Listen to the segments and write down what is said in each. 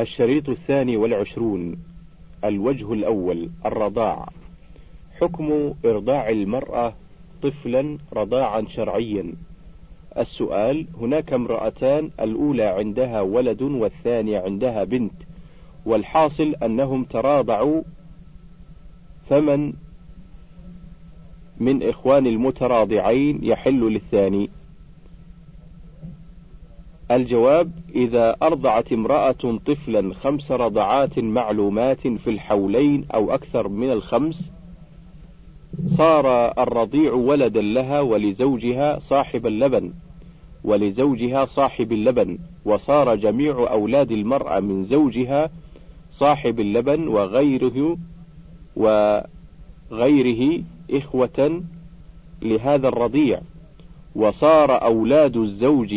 الشريط الثاني والعشرون. الوجه الأول الرضاع. حكم إرضاع المرأة طفلا رضاعا شرعيا. السؤال هناك امرأتان الأولى عندها ولد والثانية عندها بنت والحاصل أنهم تراضعوا فمن؟ من إخوان المتراضعين يحل للثاني. الجواب إذا أرضعت امرأة طفلا خمس رضعات معلومات في الحولين أو أكثر من الخمس صار الرضيع ولدا لها ولزوجها صاحب اللبن ولزوجها صاحب اللبن وصار جميع أولاد المرأة من زوجها صاحب اللبن وغيره وغيره إخوة لهذا الرضيع وصار أولاد الزوج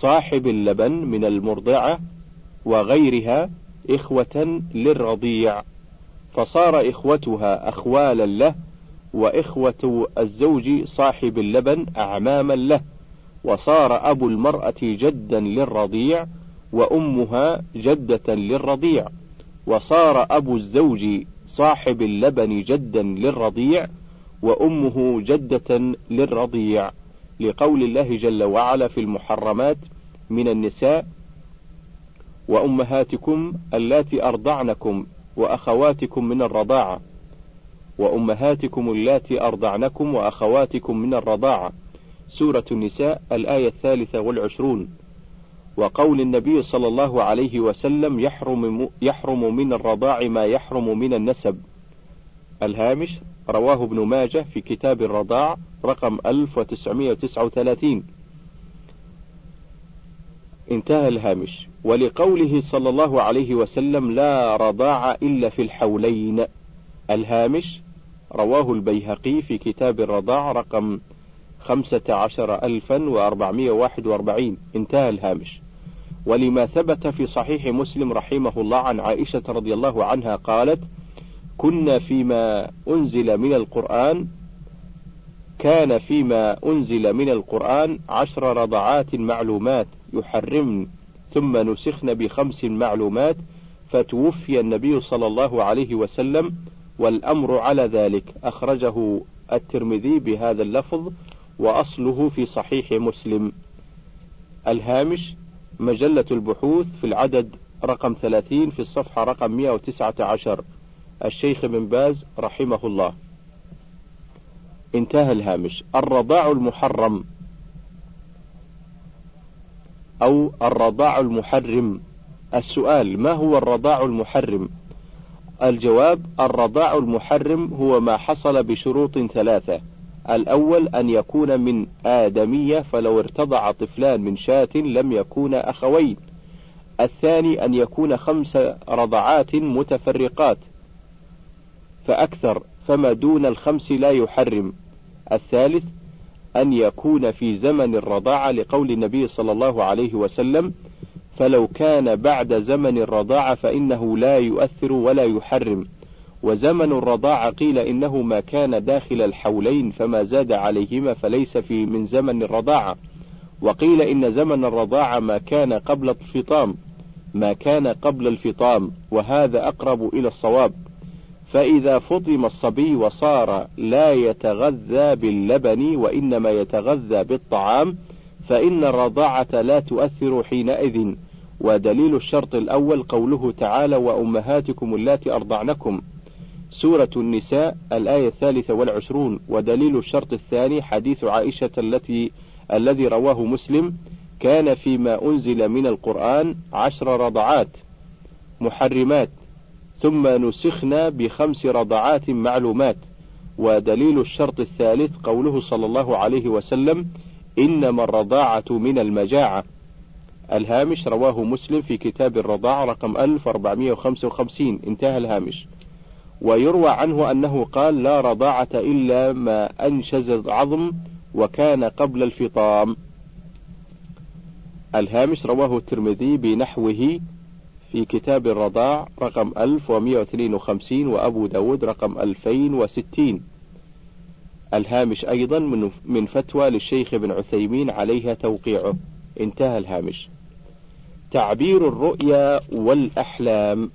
صاحب اللبن من المرضعة وغيرها إخوة للرضيع. فصار إخوتها أخوالا له وإخوة الزوج صاحب اللبن أعماما له. وصار أبو المرأة جدا للرضيع وأمها جدة للرضيع. وصار أبو الزوج صاحب اللبن جدا للرضيع وأمه جدة للرضيع. لقول الله جل وعلا في المحرمات من النساء وأمهاتكم اللاتي أرضعنكم وأخواتكم من الرضاعة وأمهاتكم اللاتي أرضعنكم وأخواتكم من الرضاعة. سورة النساء الآية الثالثة والعشرون. وقول النبي صلى الله عليه وسلم يحرم, يحرم من الرضاع ما يحرم من النسب. الهامش رواه ابن ماجه في كتاب الرضاع رقم 1939 انتهى الهامش. ولقوله صلى الله عليه وسلم لا رضاع إلا في الحولين. الهامش رواه البيهقي في كتاب الرضاع رقم خمسة عشر ألفا وأربعمائة واحد وأربعين. انتهى الهامش. ولما ثبت في صحيح مسلم رحمه الله عن عائشة رضي الله عنها قالت كنا فيما أنزل من القرآن كان فيما أنزل من القرآن عشر رضعات معلومات يحرمن ثم نسخن بخمس معلومات فتوفي النبي صلى الله عليه وسلم والأمر على ذلك. أخرجه الترمذي بهذا اللفظ وأصله في صحيح مسلم. الهامش مجلة البحوث في العدد رقم 30 في الصفحة رقم 119 الشيخ بن باز رحمه الله. انتهى الهامش. الرضاع المحرم. أو الرضاع المحرم. السؤال ما هو الرضاع المحرم؟ الجواب الرضاع المحرم هو ما حصل بشروط ثلاثة. الأول أن يكون من آدمية فلو ارتضع طفلان من شاة لم يكونا أخوين. الثاني أن يكون خمس رضعات متفرقات. فأكثر فما دون الخمس لا يحرم. الثالث أن يكون في زمن الرضاعة لقول النبي صلى الله عليه وسلم فلو كان بعد زمن الرضاعة فإنه لا يؤثر ولا يحرم. وزمن الرضاعة قيل إنه ما كان داخل الحولين فما زاد عليهما فليس في من زمن الرضاعة. وقيل إن زمن الرضاعة ما كان قبل الفطام. ما كان قبل الفطام وهذا أقرب إلى الصواب. فإذا فطم الصبي وصار لا يتغذى باللبن وإنما يتغذى بالطعام فإن الرضاعة لا تؤثر حينئذ. ودليل الشرط الأول قوله تعالى وأمهاتكم اللاتي أرضعنكم سورة النساء الآية الثالثة والعشرون. ودليل الشرط الثاني حديث عائشة التي الذي رواه مسلم كان فيما أنزل من القرآن عشر رضعات. محرمات. ثم نسخنا بخمس رضعات معلومات ودليل الشرط الثالث قوله صلى الله عليه وسلم إنما الرضاعة من المجاعة. الهامش رواه مسلم في كتاب الرضاعة رقم 1455 انتهى الهامش. ويروى عنه أنه قال لا رضاعة إلا ما أنشز العظم وكان قبل الفطام. الهامش رواه الترمذي بنحوه في كتاب الرضاع رقم 1152 وأبو داود رقم 2060 الهامش أيضا من, من فتوى للشيخ ابن عثيمين عليها توقيعه. انتهى الهامش. تعبير الرؤيا والأحلام.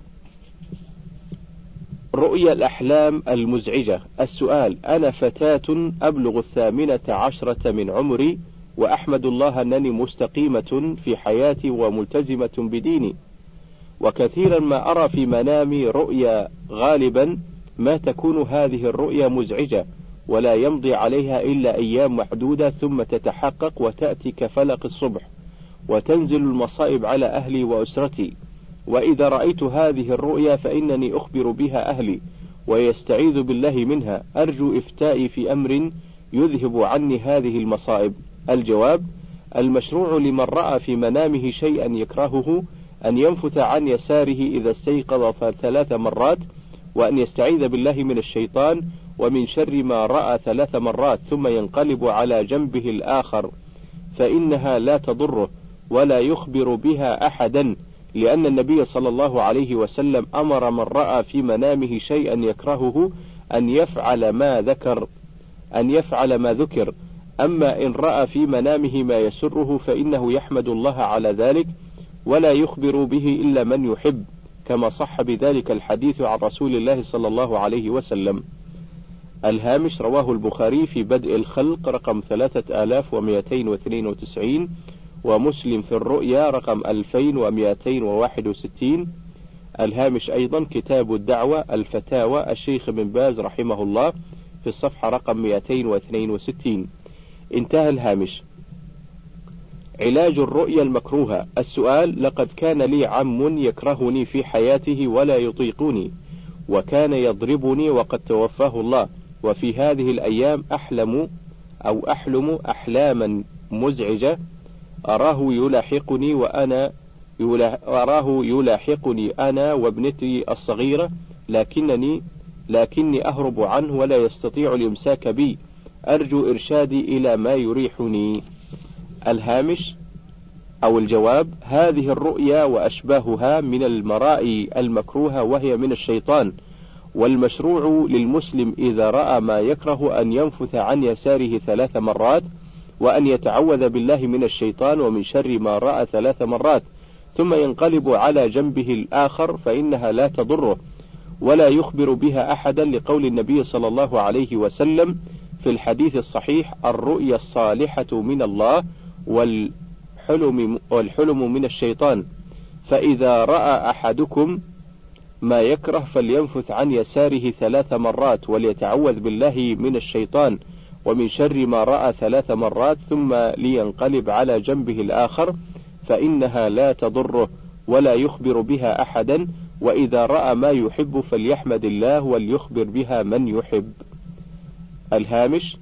رؤيا الأحلام المزعجة. السؤال أنا فتاة أبلغ الثامنة عشرة من عمري وأحمد الله أنني مستقيمة في حياتي وملتزمة بديني. وكثيرا ما أرى في منامي رؤيا غالبا ما تكون هذه الرؤيا مزعجة ولا يمضي عليها إلا أيام محدودة ثم تتحقق وتأتي كفلق الصبح وتنزل المصائب على أهلي وأسرتي. وإذا رأيت هذه الرؤيا فإنني أخبر بها أهلي ويستعيذ بالله منها. أرجو إفتائي في أمر يذهب عني هذه المصائب. الجواب المشروع لمن رأى في منامه شيئا يكرهه أن ينفث عن يساره إذا استيقظ ثلاث مرات وأن يستعيذ بالله من الشيطان ومن شر ما رأى ثلاث مرات ثم ينقلب على جنبه الآخر فإنها لا تضره ولا يخبر بها أحدا لأن النبي صلى الله عليه وسلم أمر من رأى في منامه شيئا يكرهه أن يفعل ما ذكر أن يفعل ما ذكر. أما إن رأى في منامه ما يسره فإنه يحمد الله على ذلك ولا يخبر به إلا من يحب كما صح بذلك الحديث عن رسول الله صلى الله عليه وسلم. الهامش رواه البخاري في بدء الخلق رقم 3292 ومسلم في الرؤيا رقم 2261 الهامش أيضا كتاب الدعوة الفتاوى الشيخ بن باز رحمه الله في الصفحة رقم 262 انتهى الهامش. علاج الرؤيا المكروهة. السؤال لقد كان لي عم يكرهني في حياته ولا يطيقني وكان يضربني وقد توفاه الله وفي هذه الأيام أحلم أو أحلم أحلاما مزعجة أراه يلاحقني وأنا أراه يلاحقني أنا وابنتي الصغيرة لكنني لكني أهرب عنه ولا يستطيع الإمساك بي. أرجو إرشادي إلى ما يريحني. الهامش أو الجواب هذه الرؤيا وأشباهها من المرائي المكروهة وهي من الشيطان والمشروع للمسلم إذا رأى ما يكره أن ينفث عن يساره ثلاث مرات وأن يتعوذ بالله من الشيطان ومن شر ما رأى ثلاث مرات ثم ينقلب على جنبه الآخر فإنها لا تضره ولا يخبر بها أحدا لقول النبي صلى الله عليه وسلم في الحديث الصحيح الرؤيا الصالحة من الله والحلم, والحلم من الشيطان. فإذا رأى أحدكم ما يكره فلينفث عن يساره ثلاث مرات وليتعوذ بالله من الشيطان ومن شر ما رأى ثلاث مرات ثم لينقلب على جنبه الآخر فإنها لا تضره ولا يخبر بها أحدا وإذا رأى ما يحب فليحمد الله وليخبر بها من يحب. الهامش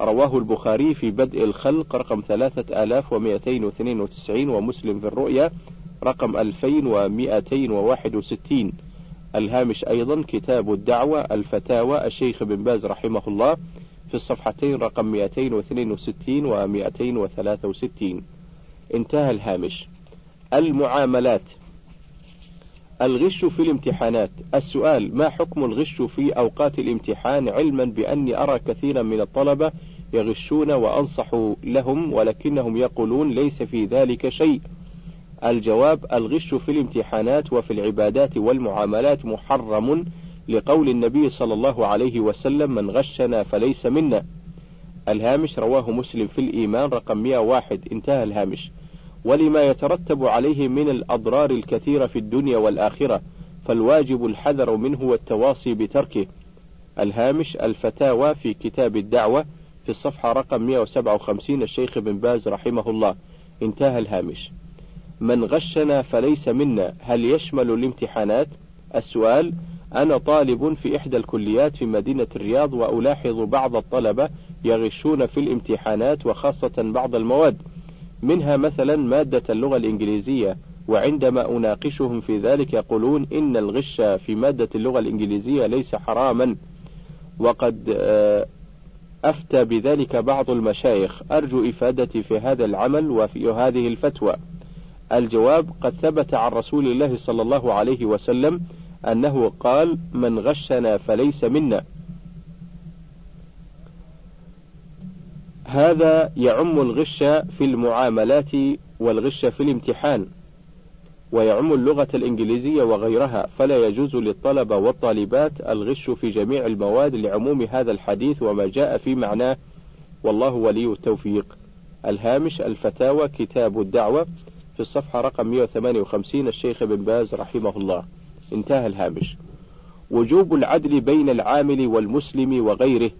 رواه البخاري في بدء الخلق رقم 3292 ومسلم في الرؤيا رقم 2261 الهامش أيضا كتاب الدعوة الفتاوى الشيخ بن باز رحمه الله في الصفحتين رقم 262 و 263 انتهى الهامش. المعاملات. الغش في الامتحانات. السؤال ما حكم الغش في أوقات الامتحان علما بأني أرى كثيرا من الطلبة يغشون وأنصح لهم ولكنهم يقولون ليس في ذلك شيء. الجواب الغش في الامتحانات وفي العبادات والمعاملات محرم لقول النبي صلى الله عليه وسلم من غشنا فليس منا. الهامش رواه مسلم في الإيمان رقم 101 انتهى الهامش. ولما يترتب عليه من الأضرار الكثيرة في الدنيا والآخرة فالواجب الحذر منه والتواصي بتركه. الهامش الفتاوى في كتاب الدعوة في الصفحة رقم 157 الشيخ بن باز رحمه الله. انتهى الهامش. من غشنا فليس منا. هل يشمل الامتحانات؟ السؤال أنا طالب في إحدى الكليات في مدينة الرياض وألاحظ بعض الطلبة يغشون في الامتحانات وخاصة بعض المواد. منها مثلا مادة اللغة الإنجليزية وعندما أناقشهم في ذلك يقولون إن الغش في مادة اللغة الإنجليزية ليس حراما. وقد آه، أفتى بذلك بعض المشايخ. أرجو إفادتي في هذا العمل وفي هذه الفتوى. الجواب قد ثبت عن رسول الله صلى الله عليه وسلم أنه قال من غشنا فليس منا. هذا يعم الغش في المعاملات والغش في الامتحان ويعم اللغة الإنجليزية وغيرها فلا يجوز للطلبة والطالبات الغش في جميع المواد لعموم هذا الحديث وما جاء في معناه. والله ولي التوفيق. الهامش الفتاوى كتاب الدعوة في الصفحة رقم 158 الشيخ ابن باز رحمه الله. انتهى الهامش. وجوب العدل بين العامل والمسلم وغيره.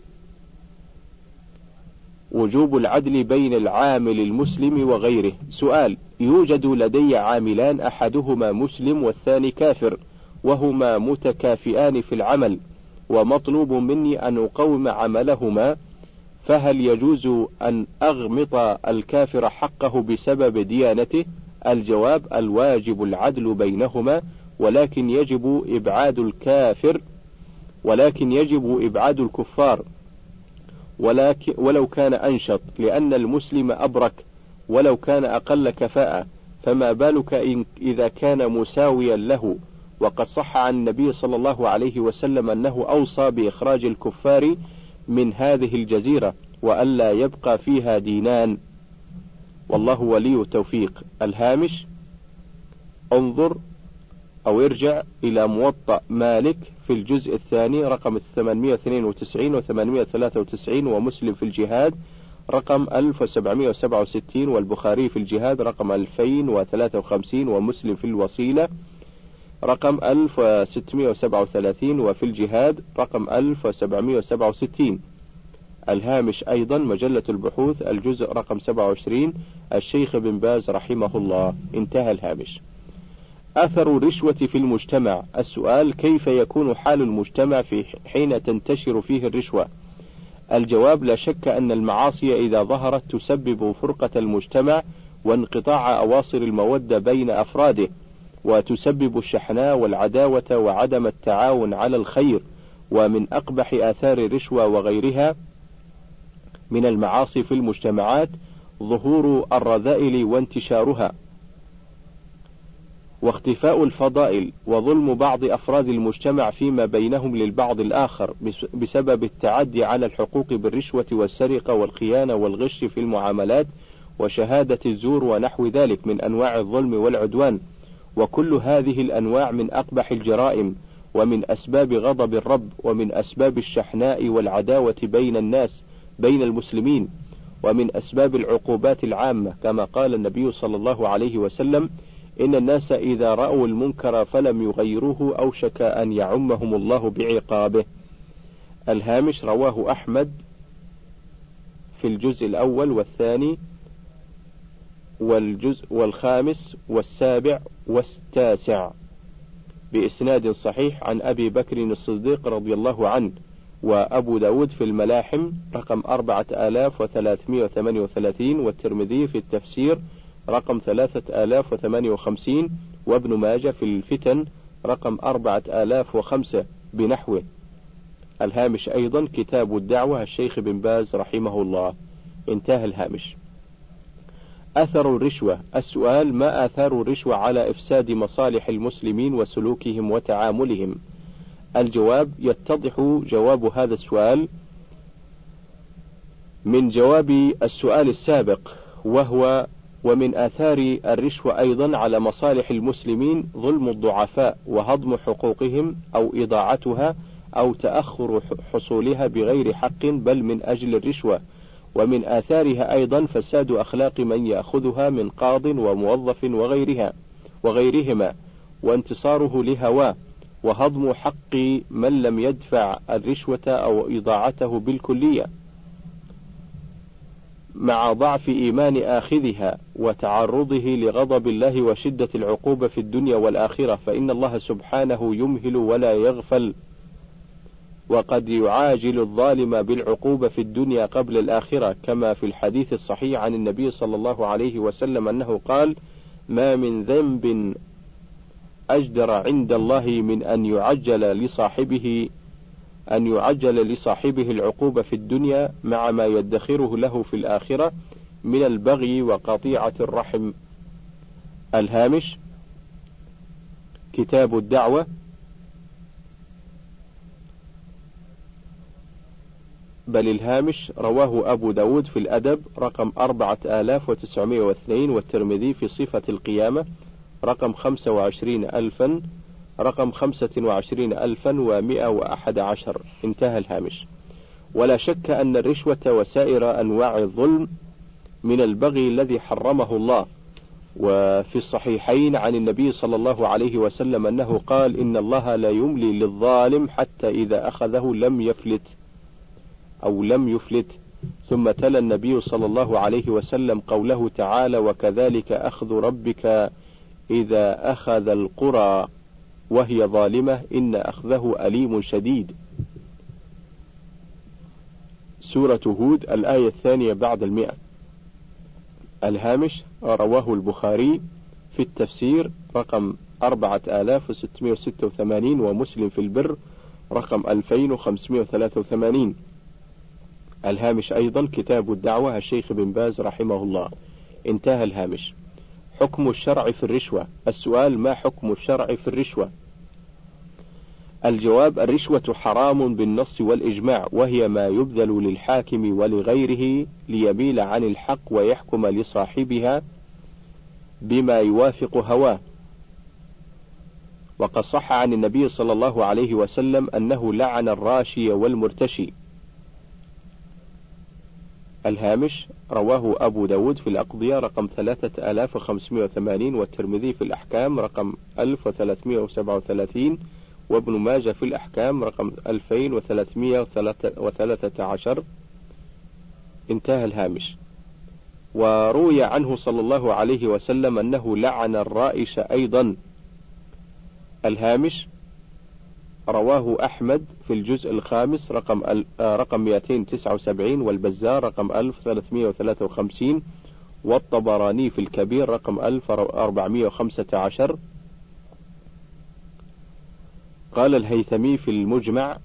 وجوب العدل بين العامل المسلم وغيره. سؤال يوجد لدي عاملان أحدهما مسلم والثاني كافر وهما متكافئان في العمل ومطلوب مني أن أقوم عملهما فهل يجوز أن أغمط الكافر حقه بسبب ديانته؟ الجواب الواجب العدل بينهما ولكن يجب إبعاد الكافر ولكن يجب إبعاد الكفار. ولكن ولو كان أنشط لأن المسلم أبرك ولو كان أقل كفاءة فما بالك إن إذا كان مساويا له. وقد صح عن النبي صلى الله عليه وسلم أنه أوصى بإخراج الكفار من هذه الجزيرة وألا يبقى فيها دينان. والله ولي التوفيق الهامش؟ انظر أو ارجع إلى موطأ مالك في الجزء الثاني رقم 892 و 893 ومسلم في الجهاد رقم 1767 والبخاري في الجهاد رقم 2053 ومسلم في الوصيلة رقم 1637 وفي الجهاد رقم 1767 الهامش أيضا مجلة البحوث الجزء رقم 27 الشيخ بن باز رحمه الله. انتهى الهامش. أثر الرشوة في المجتمع. السؤال كيف يكون حال المجتمع في حين تنتشر فيه الرشوة؟ الجواب لا شك أن المعاصي إذا ظهرت تسبب فرقة المجتمع وانقطاع أواصر المودة بين أفراده وتسبب الشحناء والعداوة وعدم التعاون على الخير ومن أقبح آثار الرشوة وغيرها من المعاصي في المجتمعات ظهور الرذائل وانتشارها. واختفاء الفضائل وظلم بعض أفراد المجتمع فيما بينهم للبعض الآخر بسبب التعدي على الحقوق بالرشوة والسرقة والخيانة والغش في المعاملات وشهادة الزور ونحو ذلك من أنواع الظلم والعدوان. وكل هذه الأنواع من أقبح الجرائم ومن أسباب غضب الرب ومن أسباب الشحناء والعداوة بين الناس بين المسلمين ومن أسباب العقوبات العامة كما قال النبي صلى الله عليه وسلم إن الناس إذا رأوا المنكر فلم يغيروه أوشك أن يعمهم الله بعقابه. الهامش رواه أحمد في الجزء الأول والثاني والجزء والخامس والسابع والتاسع بإسناد صحيح عن أبي بكر الصديق رضي الله عنه وأبو داود في الملاحم رقم أربعة آلاف وثلاثمائة وثمانية وثلاثين والترمذي في التفسير رقم ثلاثة آلاف وثمانية وخمسين وابن ماجة في الفتن رقم أربعة آلاف وخمسة بنحوه. الهامش أيضا كتاب الدعوة الشيخ بن باز رحمه الله. انتهى الهامش. أثر الرشوة. السؤال ما آثار الرشوة على إفساد مصالح المسلمين وسلوكهم وتعاملهم؟ الجواب يتضح جواب هذا السؤال من جواب السؤال السابق وهو ومن آثار الرشوة أيضا على مصالح المسلمين ظلم الضعفاء وهضم حقوقهم أو إضاعتها أو تأخر حصولها بغير حق بل من أجل الرشوة. ومن آثارها أيضا فساد أخلاق من يأخذها من قاض وموظف وغيرها وغيرهما وانتصاره لهواه وهضم حق من لم يدفع الرشوة أو إضاعته بالكلية. مع ضعف إيمان آخذها وتعرضه لغضب الله وشدة العقوبة في الدنيا والآخرة فإن الله سبحانه يمهل ولا يغفل. وقد يعاجل الظالم بالعقوبة في الدنيا قبل الآخرة كما في الحديث الصحيح عن النبي صلى الله عليه وسلم أنه قال ما من ذنب أجدر عند الله من أن يعجل لصاحبه أن يعجل لصاحبه العقوبة في الدنيا مع ما يدخره له في الآخرة من البغي وقطيعة الرحم. الهامش كتاب الدعوة بل الهامش رواه أبو داود في الأدب رقم أربعة آلاف وتسعمائة واثنين والترمذي في صفة القيامة رقم خمسة وعشرين ألفا رقم خمسة وعشرين ألفا ومائة وأحد عشر. انتهى الهامش. ولا شك أن الرشوة وسائر أنواع الظلم من البغي الذي حرمه الله. وفي الصحيحين عن النبي صلى الله عليه وسلم أنه قال إن الله لا يملي للظالم حتى إذا أخذه لم يفلت أو لم يفلت. ثم تلا النبي صلى الله عليه وسلم قوله تعالى وكذلك أخذ ربك إذا أخذ القرى وهي ظالمة إن أخذه أليم شديد. سورة هود الآية الثانية بعد المئة. الهامش رواه البخاري في التفسير رقم أربعة آلاف وستمائة وستة وثمانين ومسلم في البر رقم ألفين وخمسمائة وثلاثة وثمانين. الهامش أيضا كتاب الدعوة الشيخ بن باز رحمه الله. انتهى الهامش. حكم الشرع في الرشوة. السؤال ما حكم الشرع في الرشوة؟ الجواب الرشوة حرام بالنص والإجماع وهي ما يبذل للحاكم ولغيره ليميل عن الحق ويحكم لصاحبها بما يوافق هواه. وقد صح عن النبي صلى الله عليه وسلم أنه لعن الراشي والمرتشي. الهامش رواه أبو داود في الأقضية رقم 3580 والترمذي في الأحكام رقم 1337 وابن ماجه في الأحكام رقم 2313 انتهى الهامش. وروي عنه صلى الله عليه وسلم أنه لعن الرائش أيضا. الهامش رواه أحمد في الجزء الخامس رقم آه، رقم 279 والبزار رقم 1353 والطبراني في الكبير رقم 1415 قال الهيثمي في المجمع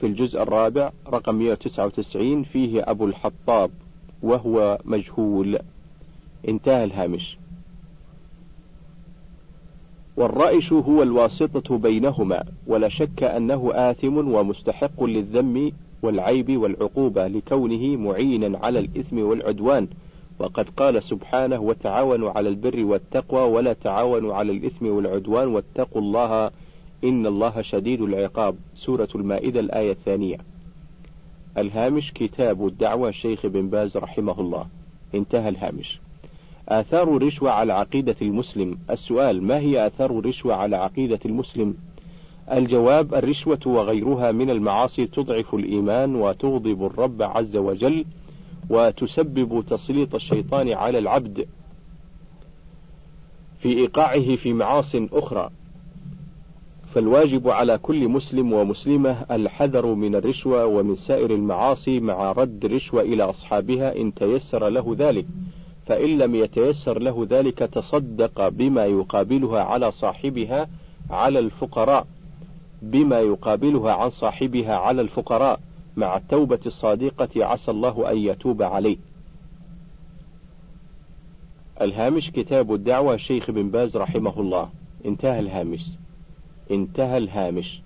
في الجزء الرابع رقم 199 فيه أبو الحطاب وهو مجهول. انتهى الهامش. والرائش هو الواسطة بينهما ولا شك أنه آثم ومستحق للذم والعيب والعقوبة لكونه معينا على الإثم والعدوان. وقد قال سبحانه وتعاونوا على البر والتقوى ولا تعاونوا على الإثم والعدوان واتقوا الله إن الله شديد العقاب. سورة المائدة الآية الثانية. الهامش كتاب الدعوة شيخ بن باز رحمه الله. انتهى الهامش. آثار الرشوة على عقيدة المسلم. السؤال ما هي آثار الرشوة على عقيدة المسلم؟ الجواب الرشوة وغيرها من المعاصي تضعف الإيمان وتغضب الرب عز وجل وتسبب تسليط الشيطان على العبد في إيقاعه في معاص أخرى. فالواجب على كل مسلم ومسلمة الحذر من الرشوة ومن سائر المعاصي مع رد الرشوة إلى أصحابها إن تيسر له ذلك. فإن لم يتيسر له ذلك تصدق بما يقابلها على صاحبها على الفقراء بما يقابلها عن صاحبها على الفقراء مع التوبة الصادقة عسى الله أن يتوب عليه. الهامش كتاب الدعوة الشيخ بن باز رحمه الله. انتهى الهامش. انتهى الهامش.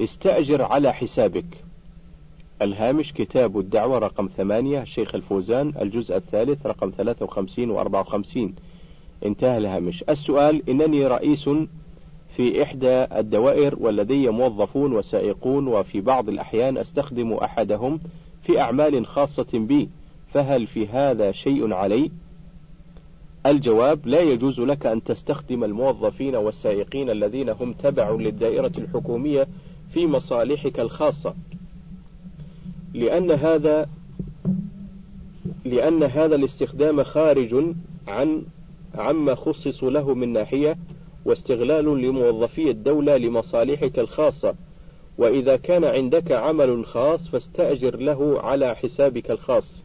استأجر على حسابك. الهامش كتاب الدعوة رقم ثمانية شيخ الفوزان الجزء الثالث رقم ثلاثة وخمسين وأربعة وخمسين. انتهى الهامش. السؤال إنني رئيس في إحدى الدوائر ولدي موظفون وسائقون وفي بعض الأحيان أستخدم أحدهم في أعمال خاصة بي. فهل في هذا شيء علي؟ الجواب لا يجوز لك أن تستخدم الموظفين والسائقين الذين هم تبع للدائرة الحكومية في مصالحك الخاصة. لأن هذا لأن هذا الاستخدام خارج عن عما خصص له من ناحية واستغلال لموظفي الدولة لمصالحك الخاصة. وإذا كان عندك عمل خاص فاستأجر له على حسابك الخاص.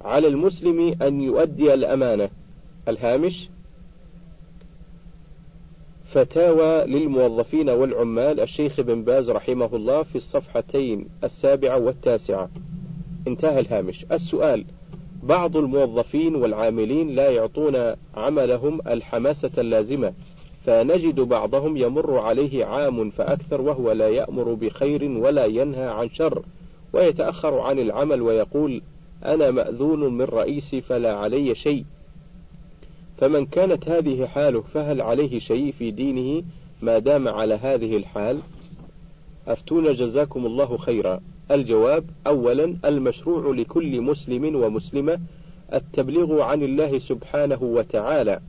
على المسلم أن يؤدي الأمانة. الهامش؟ فتاوى للموظفين والعمال الشيخ بن باز رحمه الله في الصفحتين السابعة والتاسعة. انتهى الهامش. السؤال بعض الموظفين والعاملين لا يعطون عملهم الحماسة اللازمة فنجد بعضهم يمر عليه عام فأكثر وهو لا يأمر بخير ولا ينهى عن شر ويتأخر عن العمل ويقول أنا مأذون من رئيسي فلا علي شيء. فمن كانت هذه حاله فهل عليه شيء في دينه ما دام على هذه الحال؟ أفتونا جزاكم الله خيرا. الجواب أولا المشروع لكل مسلم ومسلمة التبليغ عن الله سبحانه وتعالى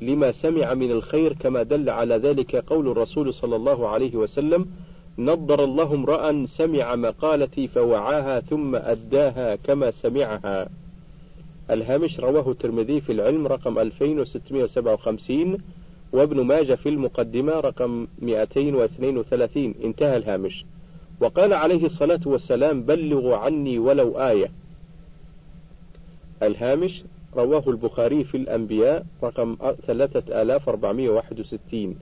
لما سمع من الخير كما دل على ذلك قول الرسول صلى الله عليه وسلم نضر الله امرأ سمع مقالتي فوعاها ثم أداها كما سمعها. الهامش رواه الترمذي في العلم رقم 2657 وابن ماجه في المقدمة رقم 232 انتهى الهامش. وقال عليه الصلاة والسلام بلغوا عني ولو آية. الهامش رواه البخاري في الأنبياء رقم 3461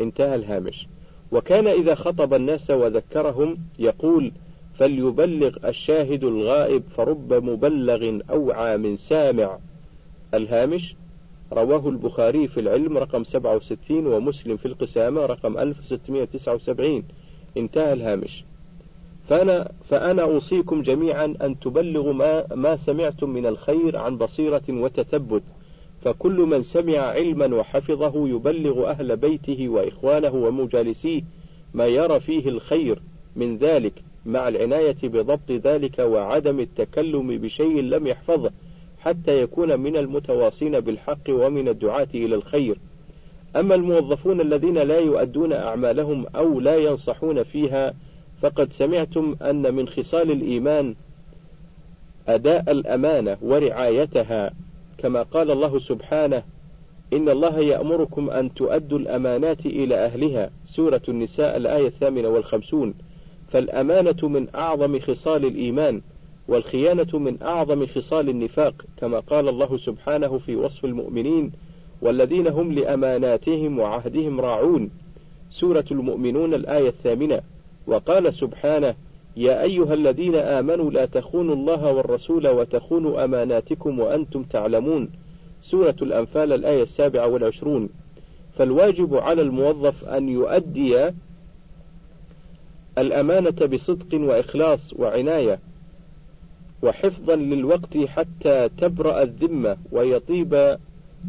انتهى الهامش. وكان إذا خطب الناس وذكرهم يقول فليبلغ الشاهد الغائب فرب مبلغ أوعى من سامع. الهامش رواه البخاري في العلم رقم 67 ومسلم في القسامة رقم 1679 انتهى الهامش. فأنا, فأنا أوصيكم جميعا أن تبلغوا ما, ما سمعتم من الخير عن بصيرة وتثبت فكل من سمع علما وحفظه يبلغ أهل بيته وإخوانه ومجالسيه ما يرى فيه الخير. من ذلك مع العناية بضبط ذلك وعدم التكلم بشيء لم يحفظه حتى يكون من المتواصين بالحق ومن الدعاة إلى الخير. أما الموظفون الذين لا يؤدون أعمالهم أو لا ينصحون فيها فقد سمعتم أن من خصال الإيمان أداء الأمانة ورعايتها. كما قال الله سبحانه إن الله يأمركم أن تؤدوا الأمانات إلى أهلها. سورة النساء الآية الثامنة والخمسون. فالأمانة من أعظم خصال الإيمان والخيانة من أعظم خصال النفاق كما قال الله سبحانه في وصف المؤمنين والذين هم لأماناتهم وعهدهم راعون. سورة المؤمنون الآية الثامنة. وقال سبحانه يا أيها الذين آمنوا لا تخونوا الله والرسول وتخونوا أماناتكم وأنتم تعلمون. سورة الأنفال الآية السابعة والعشرون. فالواجب على الموظف أن يؤدي الأمانة بصدق وإخلاص وعناية وحفظا للوقت حتى تبرأ الذمة ويطيب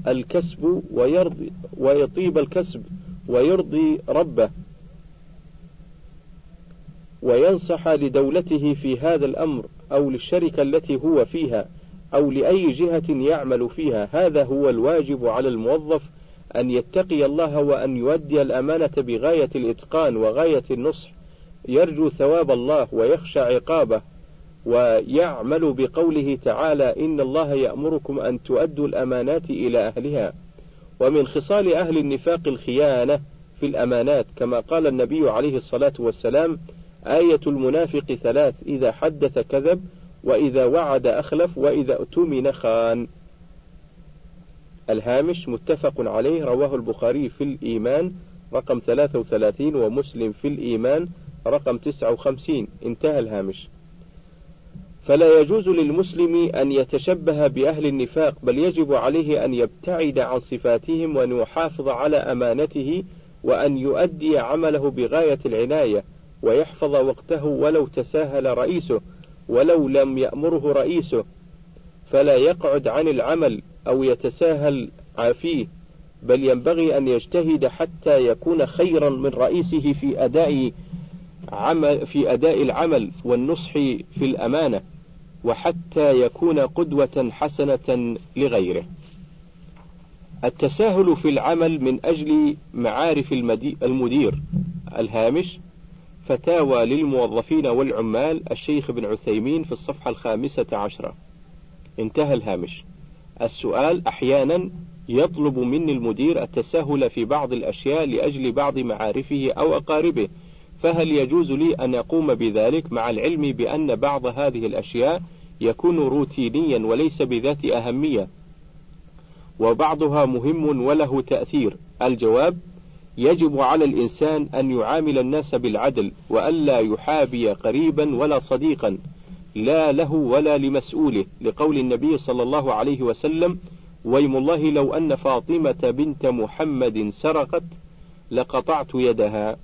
الكسب ويرضي ويطيب الكسب ويرضي ربه. وينصح لدولته في هذا الأمر أو للشركة التي هو فيها أو لأي جهة يعمل فيها. هذا هو الواجب على الموظف أن يتقي الله وأن يؤدي الأمانة بغاية الإتقان وغاية النصح. يرجو ثواب الله ويخشى عقابه ويعمل بقوله تعالى إن الله يأمركم أن تؤدوا الأمانات إلى أهلها. ومن خصال أهل النفاق الخيانة في الأمانات كما قال النبي عليه الصلاة والسلام آية المنافق ثلاث إذا حدث كذب وإذا وعد أخلف وإذا اؤتمن خان. الهامش متفق عليه رواه البخاري في الإيمان رقم 33 ومسلم في الإيمان رقم 59 انتهى الهامش. فلا يجوز للمسلم أن يتشبه بأهل النفاق بل يجب عليه أن يبتعد عن صفاتهم وأن يحافظ على أمانته وأن يؤدي عمله بغاية العناية ويحفظ وقته ولو تساهل رئيسه ولو لم يأمره رئيسه. فلا يقعد عن العمل أو يتساهل فيه بل ينبغي أن يجتهد حتى يكون خيرا من رئيسه في أداء عمل في أداء العمل والنصح في الأمانة وحتى يكون قدوة حسنة لغيره. التساهل في العمل من أجل معارف المدير الهامش فتاوى للموظفين والعمال الشيخ بن عثيمين في الصفحة الخامسة عشرة انتهى الهامش السؤال أحيانا يطلب مني المدير التساهل في بعض الأشياء لأجل بعض معارفه أو أقاربه فهل يجوز لي أن أقوم بذلك مع العلم بأن بعض هذه الأشياء يكون روتينيا وليس بذات أهمية؟ وبعضها مهم وله تأثير. الجواب يجب على الإنسان أن يعامل الناس بالعدل وألا يحابي قريبا ولا صديقا لا له ولا لمسؤوله لقول النبي صلى الله عليه وسلم ويم الله لو أن فاطمة بنت محمد سرقت لقطعت يدها.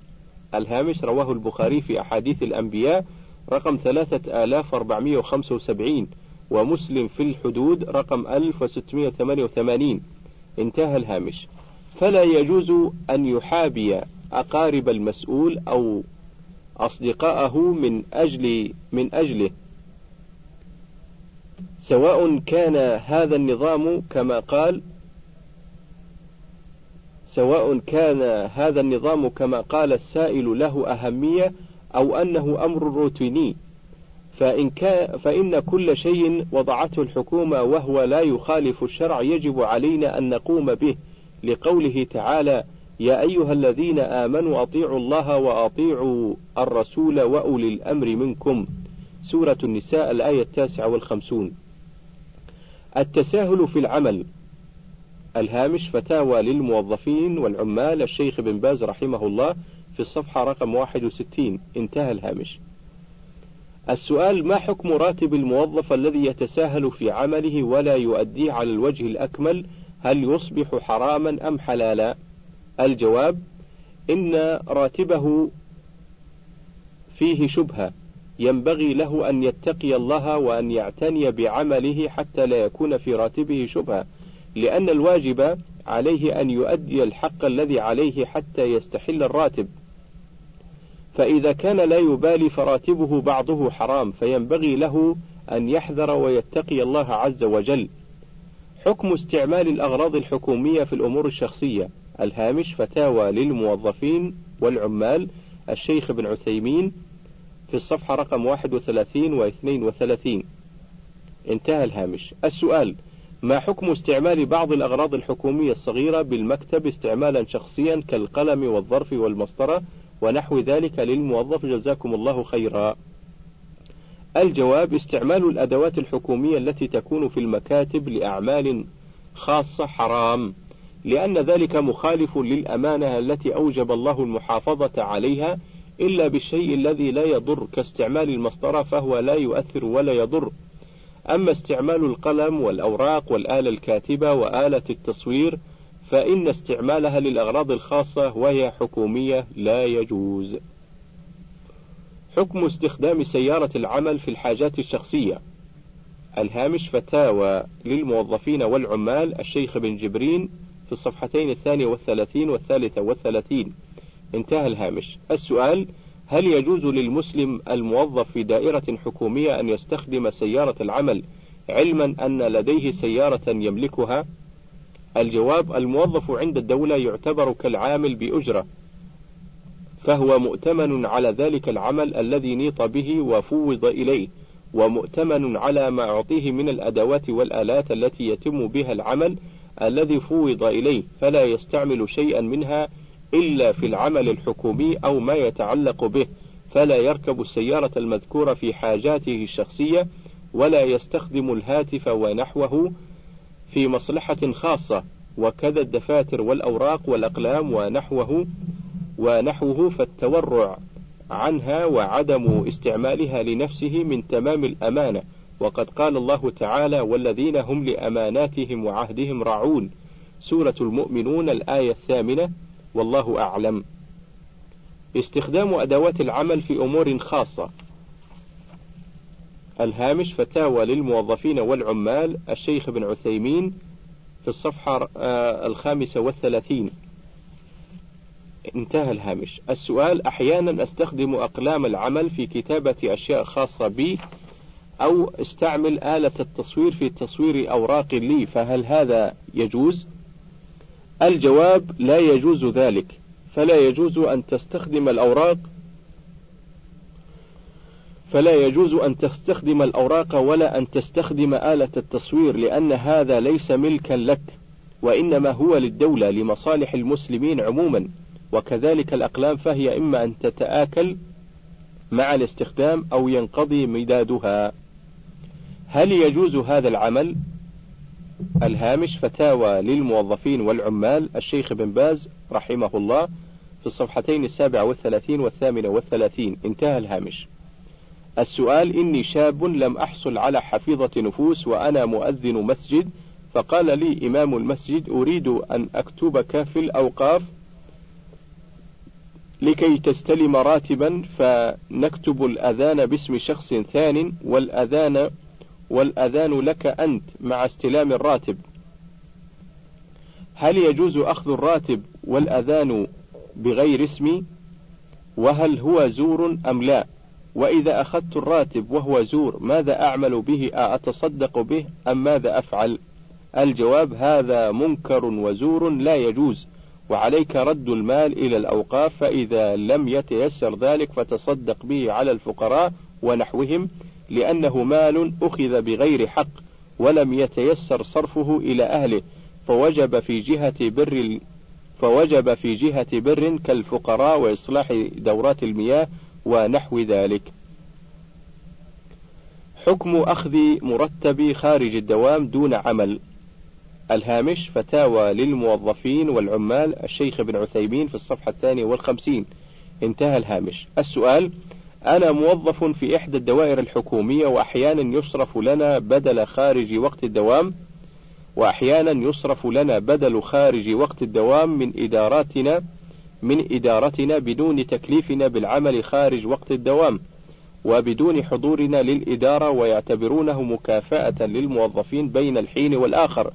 الهامش رواه البخاري في أحاديث الأنبياء رقم ثلاثة آلاف أربعمائة وخمسة وسبعين ومسلم في الحدود رقم ألف وستمائة وثمانية وثمانين. انتهى الهامش. فلا يجوز أن يحابي أقارب المسؤول أو أصدقاءه من أجل من أجله. سواء كان هذا النظام كما قال سواء كان هذا النظام كما قال السائل له أهمية أو أنه أمر روتيني فإن, كان فإن كل شيء وضعته الحكومة وهو لا يخالف الشرع يجب علينا أن نقوم به. لقوله تعالى يا أيها الذين آمنوا أطيعوا الله وأطيعوا الرسول وأولي الأمر منكم. سورة النساء الآية التاسعة والخمسون. التساهل في العمل. الهامش فتاوى للموظفين والعمال الشيخ بن باز رحمه الله في الصفحة رقم 61 انتهى الهامش. السؤال ما حكم راتب الموظف الذي يتساهل في عمله ولا يؤديه على الوجه الأكمل؟ هل يصبح حراما أم حلالا؟ الجواب إن راتبه فيه شبهة. ينبغي له أن يتقي الله وأن يعتني بعمله حتى لا يكون في راتبه شبهة. لأن الواجب عليه أن يؤدي الحق الذي عليه حتى يستحل الراتب. فإذا كان لا يبالي فراتبه بعضه حرام فينبغي له أن يحذر ويتقي الله عز وجل. حكم استعمال الأغراض الحكومية في الأمور الشخصية. الهامش فتاوى للموظفين والعمال. الشيخ بن عثيمين في الصفحة رقم 31 و 32 انتهى الهامش. السؤال ما حكم استعمال بعض الأغراض الحكومية الصغيرة بالمكتب استعمالا شخصيا كالقلم والظرف والمسطرة ونحو ذلك للموظف؟ جزاكم الله خيرا. الجواب استعمال الأدوات الحكومية التي تكون في المكاتب لأعمال خاصة حرام لأن ذلك مخالف للأمانة التي أوجب الله المحافظة عليها إلا بالشيء الذي لا يضر كاستعمال المسطرة فهو لا يؤثر ولا يضر. أما استعمال القلم والأوراق والآلة الكاتبة وآلة التصوير فإن استعمالها للأغراض الخاصة وهي حكومية لا يجوز. حكم استخدام سيارة العمل في الحاجات الشخصية. الهامش فتاوى للموظفين والعمال الشيخ بن جبرين في الصفحتين الثانية والثلاثين والثالثة والثلاثين. انتهى الهامش. السؤال: هل يجوز للمسلم الموظف في دائرة حكومية أن يستخدم سيارة العمل علما أن لديه سيارة يملكها؟ الجواب الموظف عند الدولة يعتبر كالعامل بأجرة فهو مؤتمن على ذلك العمل الذي نيط به وفوض إليه ومؤتمن على ما أعطيه من الأدوات والآلات التي يتم بها العمل الذي فوض إليه فلا يستعمل شيئا منها إلا في العمل الحكومي أو ما يتعلق به فلا يركب السيارة المذكورة في حاجاته الشخصية ولا يستخدم الهاتف ونحوه في مصلحة خاصة وكذا الدفاتر والأوراق والأقلام ونحوه ونحوه فالتورع عنها وعدم استعمالها لنفسه من تمام الأمانة. وقد قال الله تعالى والذين هم لأماناتهم وعهدهم راعون سورة المؤمنون الآية الثامنة. والله أعلم. استخدام أدوات العمل في أمور خاصة. الهامش فتاوى للموظفين والعمال. الشيخ بن عثيمين في الصفحة آه، الخامسة والثلاثين. انتهى الهامش. السؤال أحيانا أستخدم أقلام العمل في كتابة أشياء خاصة بي أو أستعمل آلة التصوير في تصوير أوراق لي فهل هذا يجوز؟ الجواب لا يجوز ذلك فلا يجوز أن تستخدم الأوراق فلا يجوز أن تستخدم الأوراق ولا أن تستخدم آلة التصوير لأن هذا ليس ملكا لك وإنما هو للدولة لمصالح المسلمين عموما. وكذلك الأقلام فهي إما أن تتآكل مع الاستخدام أو ينقضي مدادها. هل يجوز هذا العمل؟ الهامش فتاوى للموظفين والعمال الشيخ بن باز رحمه الله في الصفحتين السابعة والثلاثين والثامنة والثلاثين. انتهى الهامش. السؤال إني شاب لم أحصل على حفيظة نفوس وأنا مؤذن مسجد فقال لي إمام المسجد أريد أن أكتبك في الأوقاف لكي تستلم راتبا فنكتب الأذان باسم شخص ثان والأذان والأذان لك أنت مع استلام الراتب. هل يجوز أخذ الراتب والأذان بغير اسمي وهل هو زور أم لا؟ وإذا أخذت الراتب وهو زور ماذا أعمل به؟ أتصدق به أم ماذا أفعل؟ الجواب هذا منكر وزور لا يجوز وعليك رد المال إلى الأوقاف فإذا لم يتيسر ذلك فتصدق به على الفقراء ونحوهم. لأنه مال أخذ بغير حق ولم يتيسر صرفه إلى أهله فوجب في جهة بر فوجب في جهة بر كالفقراء وإصلاح دورات المياه ونحو ذلك. حكم أخذ مرتب خارج الدوام دون عمل. الهامش فتاوى للموظفين والعمال الشيخ ابن عثيمين في الصفحة الثانية والخمسين. انتهى الهامش. السؤال أنا موظف في إحدى الدوائر الحكومية وأحيانا يصرف لنا بدل خارج وقت الدوام وأحيانا يصرف لنا بدل خارج وقت الدوام من إداراتنا من إدارتنا بدون تكليفنا بالعمل خارج وقت الدوام وبدون حضورنا للإدارة ويعتبرونه مكافأة للموظفين بين الحين والآخر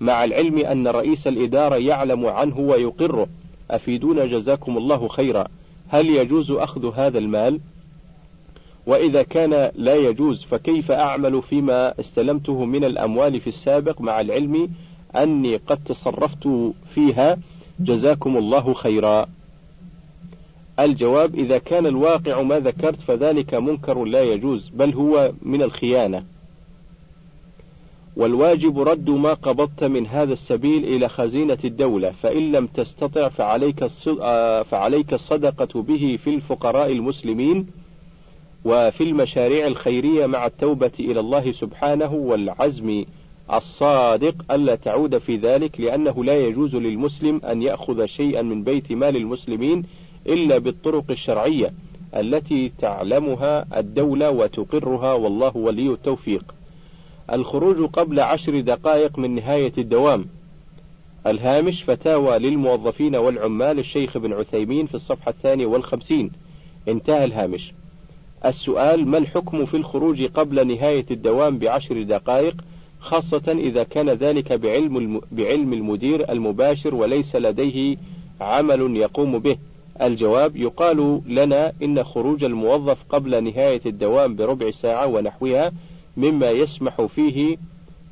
مع العلم أن رئيس الإدارة يعلم عنه ويقره أفيدونا جزاكم الله خيرا هل يجوز أخذ هذا المال؟ وإذا كان لا يجوز فكيف أعمل فيما استلمته من الأموال في السابق مع العلم أني قد تصرفت فيها جزاكم الله خيرا. الجواب إذا كان الواقع ما ذكرت فذلك منكر لا يجوز بل هو من الخيانة. والواجب رد ما قبضت من هذا السبيل إلى خزينة الدولة فإن لم تستطع فعليك آه، فعليك الصدقة به في الفقراء المسلمين وفي المشاريع الخيرية مع التوبة إلى الله سبحانه والعزم الصادق ألا تعود في ذلك لأنه لا يجوز للمسلم أن يأخذ شيئا من بيت مال المسلمين إلا بالطرق الشرعية التي تعلمها الدولة وتقرها والله ولي التوفيق. الخروج قبل عشر دقائق من نهاية الدوام. الهامش فتاوى للموظفين والعمال الشيخ ابن عثيمين في الصفحة الثانية والخمسين. انتهى الهامش. السؤال ما الحكم في الخروج قبل نهاية الدوام بعشر دقائق خاصة إذا كان ذلك بعلم بعلم المدير المباشر وليس لديه عمل يقوم به؟ الجواب يقال لنا إن خروج الموظف قبل نهاية الدوام بربع ساعة ونحوها مما يسمح فيه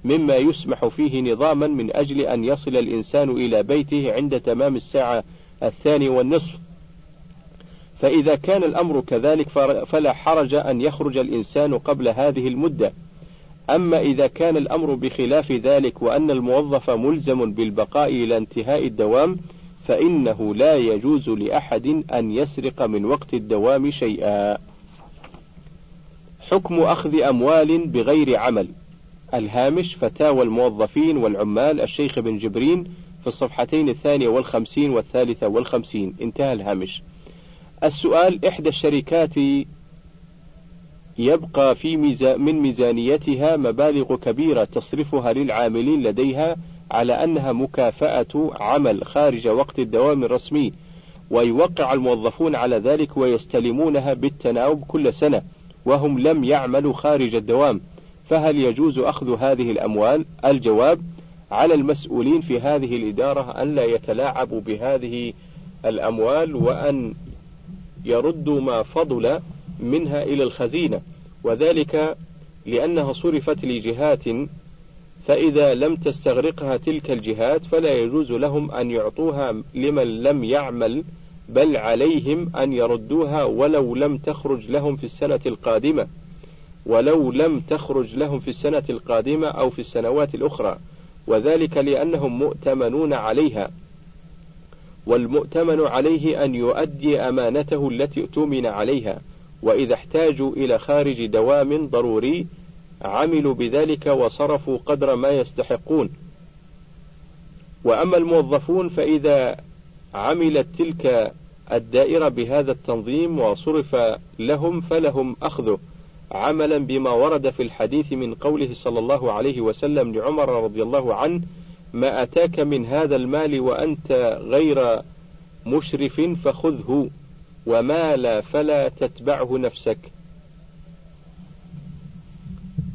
مما يسمح فيه نظاما من أجل أن يصل الإنسان إلى بيته عند تمام الساعة الثانية والنصف. فإذا كان الأمر كذلك فلا حرج أن يخرج الإنسان قبل هذه المدة. أما إذا كان الأمر بخلاف ذلك وأن الموظف ملزم بالبقاء إلى انتهاء الدوام فإنه لا يجوز لأحد أن يسرق من وقت الدوام شيئا. حكم أخذ أموال بغير عمل. الهامش فتاوى الموظفين والعمال الشيخ بن جبرين في الصفحتين الثانية والخمسين والثالثة والخمسين. انتهى الهامش. السؤال إحدى الشركات يبقى في ميزا من ميزانيتها مبالغ كبيرة تصرفها للعاملين لديها على أنها مكافأة عمل خارج وقت الدوام الرسمي ويوقع الموظفون على ذلك ويستلمونها بالتناوب كل سنة وهم لم يعملوا خارج الدوام فهل يجوز أخذ هذه الأموال؟ الجواب على المسؤولين في هذه الإدارة أن لا يتلاعبوا بهذه الأموال وأن يردوا ما فضل منها إلى الخزينة وذلك لأنها صرفت لجهات فإذا لم تستغرقها تلك الجهات فلا يجوز لهم أن يعطوها لمن لم يعمل بل عليهم أن يردوها ولو لم تخرج لهم في السنة القادمة ولو لم تخرج لهم في السنة القادمة أو في السنوات الأخرى وذلك لأنهم مؤتمنون عليها. والمؤتمن عليه أن يؤدي أمانته التي اؤتمن عليها وإذا احتاجوا إلى خارج دوام ضروري عملوا بذلك وصرفوا قدر ما يستحقون. وأما الموظفون فإذا عملت تلك الدائرة بهذا التنظيم وصرف لهم فلهم أخذه عملا بما ورد في الحديث من قوله صلى الله عليه وسلم لعمر رضي الله عنه ما أتاك من هذا المال وأنت غير مشرف فخذه وما لا فلا تتبعه نفسك.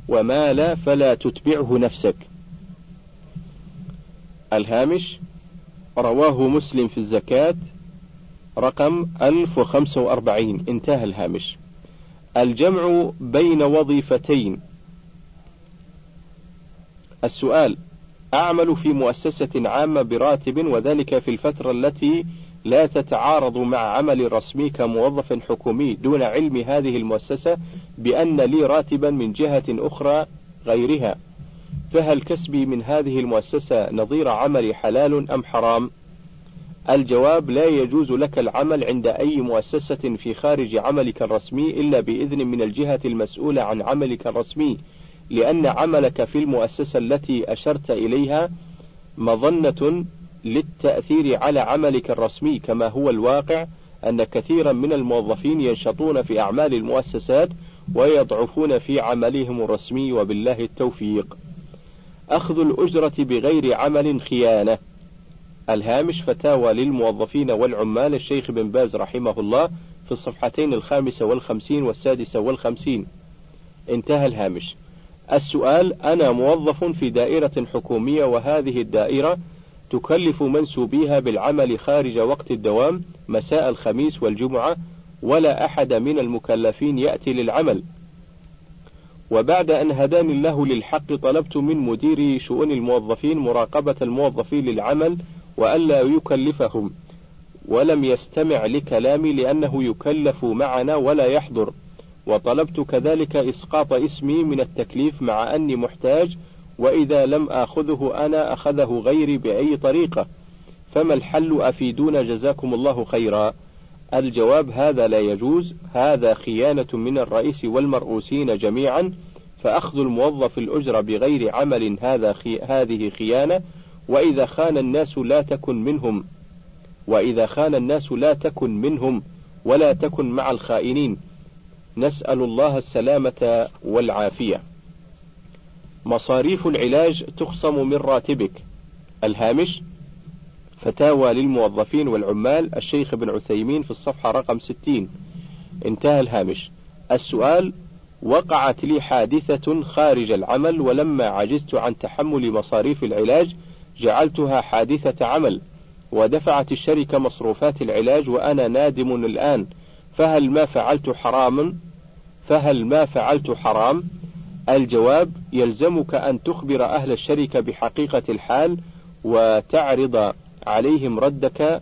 وما لا فلا تتبعه نفسك. الهامش رواه مسلم في الزكاة رقم 1045 انتهى الهامش. الجمع بين وظيفتين. السؤال أعمل في مؤسسة عامة براتب وذلك في الفترة التي لا تتعارض مع عمل رسمي كموظف حكومي. دون علم هذه المؤسسة بأن لي راتبا من جهة أخرى غيرها. فهل كسبي من هذه المؤسسة نظير عملي حلال أم حرام؟ الجواب لا يجوز لك العمل عند أي مؤسسة في خارج عملك الرسمي إلا بإذن من الجهة المسؤولة عن عملك الرسمي. لأن عملك في المؤسسة التي أشرت إليها مظنة للتأثير على عملك الرسمي كما هو الواقع أن كثيرا من الموظفين ينشطون في أعمال المؤسسات ويضعفون في عملهم الرسمي وبالله التوفيق. أخذ الأجرة بغير عمل خيانة. الهامش فتاوى للموظفين والعمال الشيخ بن باز رحمه الله في الصفحتين الخامسة والخمسين والسادسة والخمسين. انتهى الهامش. السؤال أنا موظف في دائرة حكومية وهذه الدائرة تكلف منسوبيها بالعمل خارج وقت الدوام مساء الخميس والجمعة ولا أحد من المكلفين يأتي للعمل. وبعد أن هداني الله للحق طلبت من مدير شؤون الموظفين مراقبة الموظفين للعمل وألا يكلفهم ولم يستمع لكلامي لأنه يكلف معنا ولا يحضر. وطلبت كذلك إسقاط اسمي من التكليف مع أني محتاج وإذا لم آخذه أنا أخذه غيري بأي طريقة. فما الحل أفيدونا جزاكم الله خيرا؟ الجواب هذا لا يجوز هذا خيانة من الرئيس والمرؤوسين جميعا فأخذ الموظف الأجرة بغير عمل هذا خي... هذه خيانة وإذا خان الناس لا تكن منهم. وإذا خان الناس لا تكن منهم ولا تكن مع الخائنين. نسأل الله السلامة والعافية. مصاريف العلاج تخصم من راتبك. الهامش فتاوى للموظفين والعمال. الشيخ بن عثيمين في الصفحة رقم 60 انتهى الهامش. السؤال وقعت لي حادثة خارج العمل ولما عجزت عن تحمل مصاريف العلاج جعلتها حادثة عمل. ودفعت الشركة مصروفات العلاج وأنا نادم الآن. فهل ما فعلت حرام فهل ما فعلت حرام؟ الجواب يلزمك أن تخبر أهل الشركة بحقيقة الحال وتعرض عليهم ردك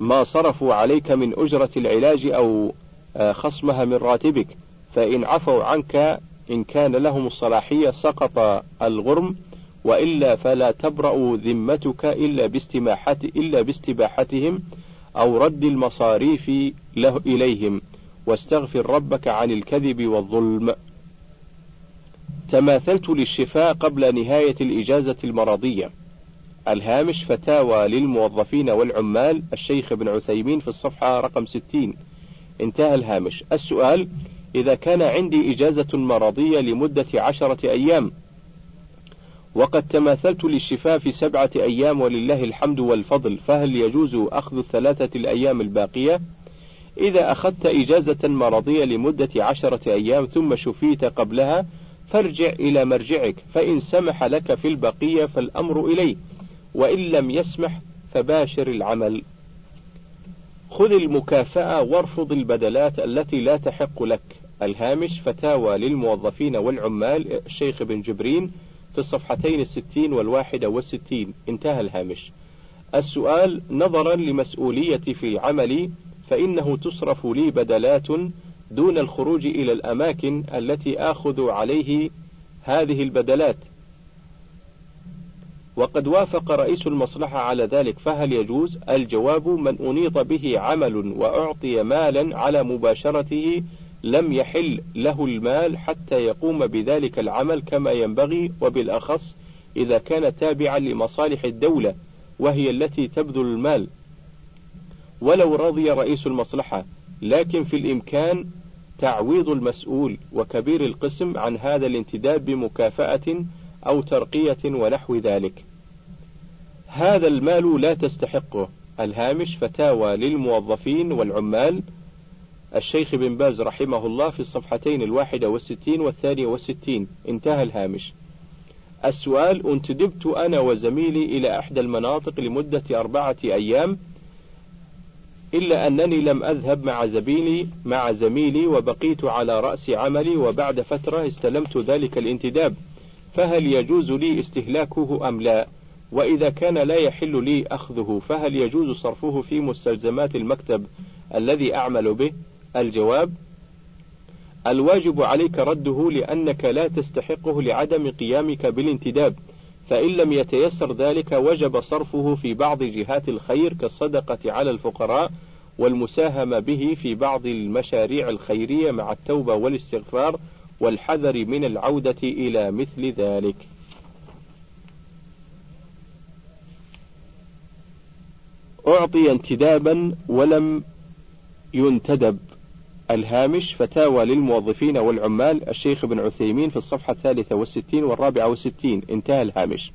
ما صرفوا عليك من أجرة العلاج أو آه، خصمها من راتبك. فإن عفوا عنك إن كان لهم الصلاحية سقط الغرم وإلا فلا تبرأ ذمتك إلا باستباحتهم. أو رد المصاريف له إليهم واستغفر ربك عن الكذب والظلم. تماثلت للشفاء قبل نهاية الإجازة المرضية. الهامش فتاوى للموظفين والعمال الشيخ ابن عثيمين في الصفحة رقم 60 انتهى الهامش. السؤال إذا كان عندي إجازة مرضية لمدة عشرة أيام وقد تماثلت للشفاء في سبعة أيام ولله الحمد والفضل فهل يجوز أخذ الثلاثة الأيام الباقية؟ إذا أخذت إجازة مرضية لمدة عشرة أيام ثم شفيت قبلها فارجع إلى مرجعك فإن سمح لك في البقية فالأمر إليه وإن لم يسمح فباشر العمل خذ المكافأة وارفض البدلات التي لا تحق لك الهامش فتاوى للموظفين والعمال الشيخ بن جبرين الصفحتين الستين والواحدة والستين. انتهى الهامش. السؤال نظرا لمسؤوليتي في عملي فإنه تصرف لي بدلات دون الخروج إلى الأماكن التي آخذ عليه هذه البدلات. وقد وافق رئيس المصلحة على ذلك فهل يجوز؟ الجواب من أنيط به عمل وأعطي مالا على مباشرته لم يحل له المال حتى يقوم بذلك العمل كما ينبغي وبالأخص إذا كان تابعا لمصالح الدولة وهي التي تبذل المال ولو رضي رئيس المصلحة لكن في الإمكان تعويض المسؤول وكبير القسم عن هذا الانتداب بمكافأة أو ترقية ونحو ذلك. هذا المال لا تستحقه. الهامش فتاوى للموظفين والعمال الشيخ بن باز رحمه الله في الصفحتين الواحدة والستين والثانية والستين انتهى الهامش السؤال انتدبت أنا وزميلي إلى إحدى المناطق لمدة أربعة أيام إلا أنني لم أذهب مع زميلي مع زميلي وبقيت على رأس عملي وبعد فترة استلمت ذلك الانتداب فهل يجوز لي استهلاكه أم لا؟ وإذا كان لا يحل لي أخذه فهل يجوز صرفه في مستلزمات المكتب الذي أعمل به؟ الجواب: الواجب عليك رده لأنك لا تستحقه لعدم قيامك بالانتداب، فإن لم يتيسر ذلك وجب صرفه في بعض جهات الخير كالصدقة على الفقراء والمساهمة به في بعض المشاريع الخيرية مع التوبة والاستغفار والحذر من العودة إلى مثل ذلك. أعطي انتدابا ولم ينتدب الهامش فتاوى للموظفين والعمال الشيخ ابن عثيمين في الصفحة الثالثة والستين والرابعة والستين. انتهى الهامش.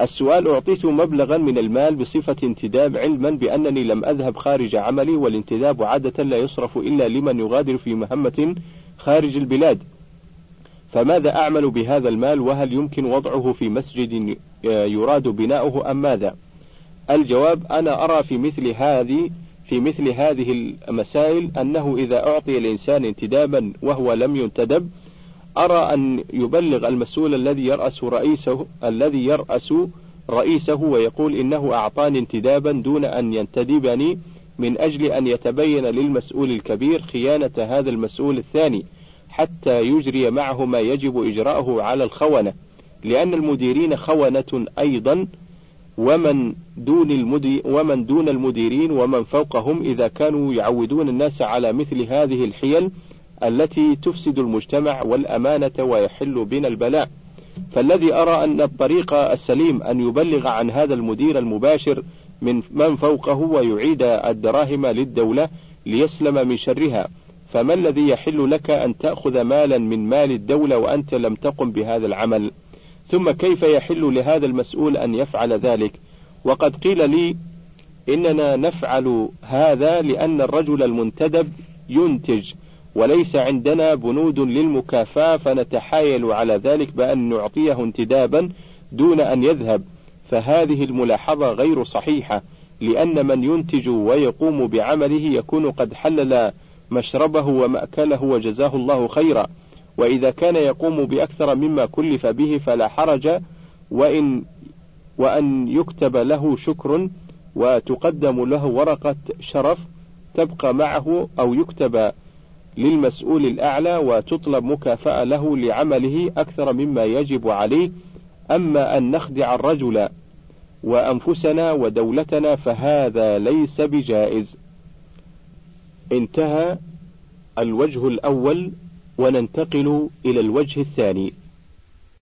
السؤال أعطيت مبلغا من المال بصفة انتداب علما بأنني لم أذهب خارج عملي والانتداب عادة لا يصرف إلا لمن يغادر في مهمة خارج البلاد. فماذا أعمل بهذا المال؟ وهل يمكن وضعه في مسجد يراد بناؤه أم ماذا؟ الجواب أنا أرى في مثل هذه في مثل هذه المسائل أنه إذا أعطي الإنسان انتدابا وهو لم ينتدب أرى أن يبلغ المسؤول الذي يرأس رئيسه الذي يرأس رئيسه ويقول إنه أعطاني انتدابا دون أن ينتدبني من أجل أن يتبين للمسؤول الكبير خيانة هذا المسؤول الثاني حتى يجري معه ما يجب إجراءه على الخونة لأن المديرين خونة أيضا ومن دون المدير ومن دون المديرين ومن فوقهم إذا كانوا يعودون الناس على مثل هذه الحيل التي تفسد المجتمع والأمانة ويحل بنا البلاء. فالذي أرى أن الطريق السليم أن يبلغ عن هذا المدير المباشر من من فوقه ويعيد الدراهم للدولة ليسلم من شرها. فما الذي يحل لك أن تأخذ مالا من مال الدولة وأنت لم تقم بهذا العمل؟ ثم كيف يحل لهذا المسؤول أن يفعل ذلك؟ وقد قيل لي إننا نفعل هذا لأن الرجل المنتدب ينتج وليس عندنا بنود للمكافأة فنتحايل على ذلك بأن نعطيه انتدابا دون أن يذهب. فهذه الملاحظة غير صحيحة لأن من ينتج ويقوم بعمله يكون قد حلل مشربه ومأكله وجزاه الله خيرا. وإذا كان يقوم بأكثر مما كلف به فلا حرج وإن وأن يكتب له شكر وتقدم له ورقة شرف تبقى معه أو يكتب للمسؤول الأعلى وتطلب مكافأة له لعمله أكثر مما يجب عليه أما أن نخدع الرجل وأنفسنا ودولتنا فهذا ليس بجائز. انتهى الوجه الأول وننتقل إلى الوجه الثاني.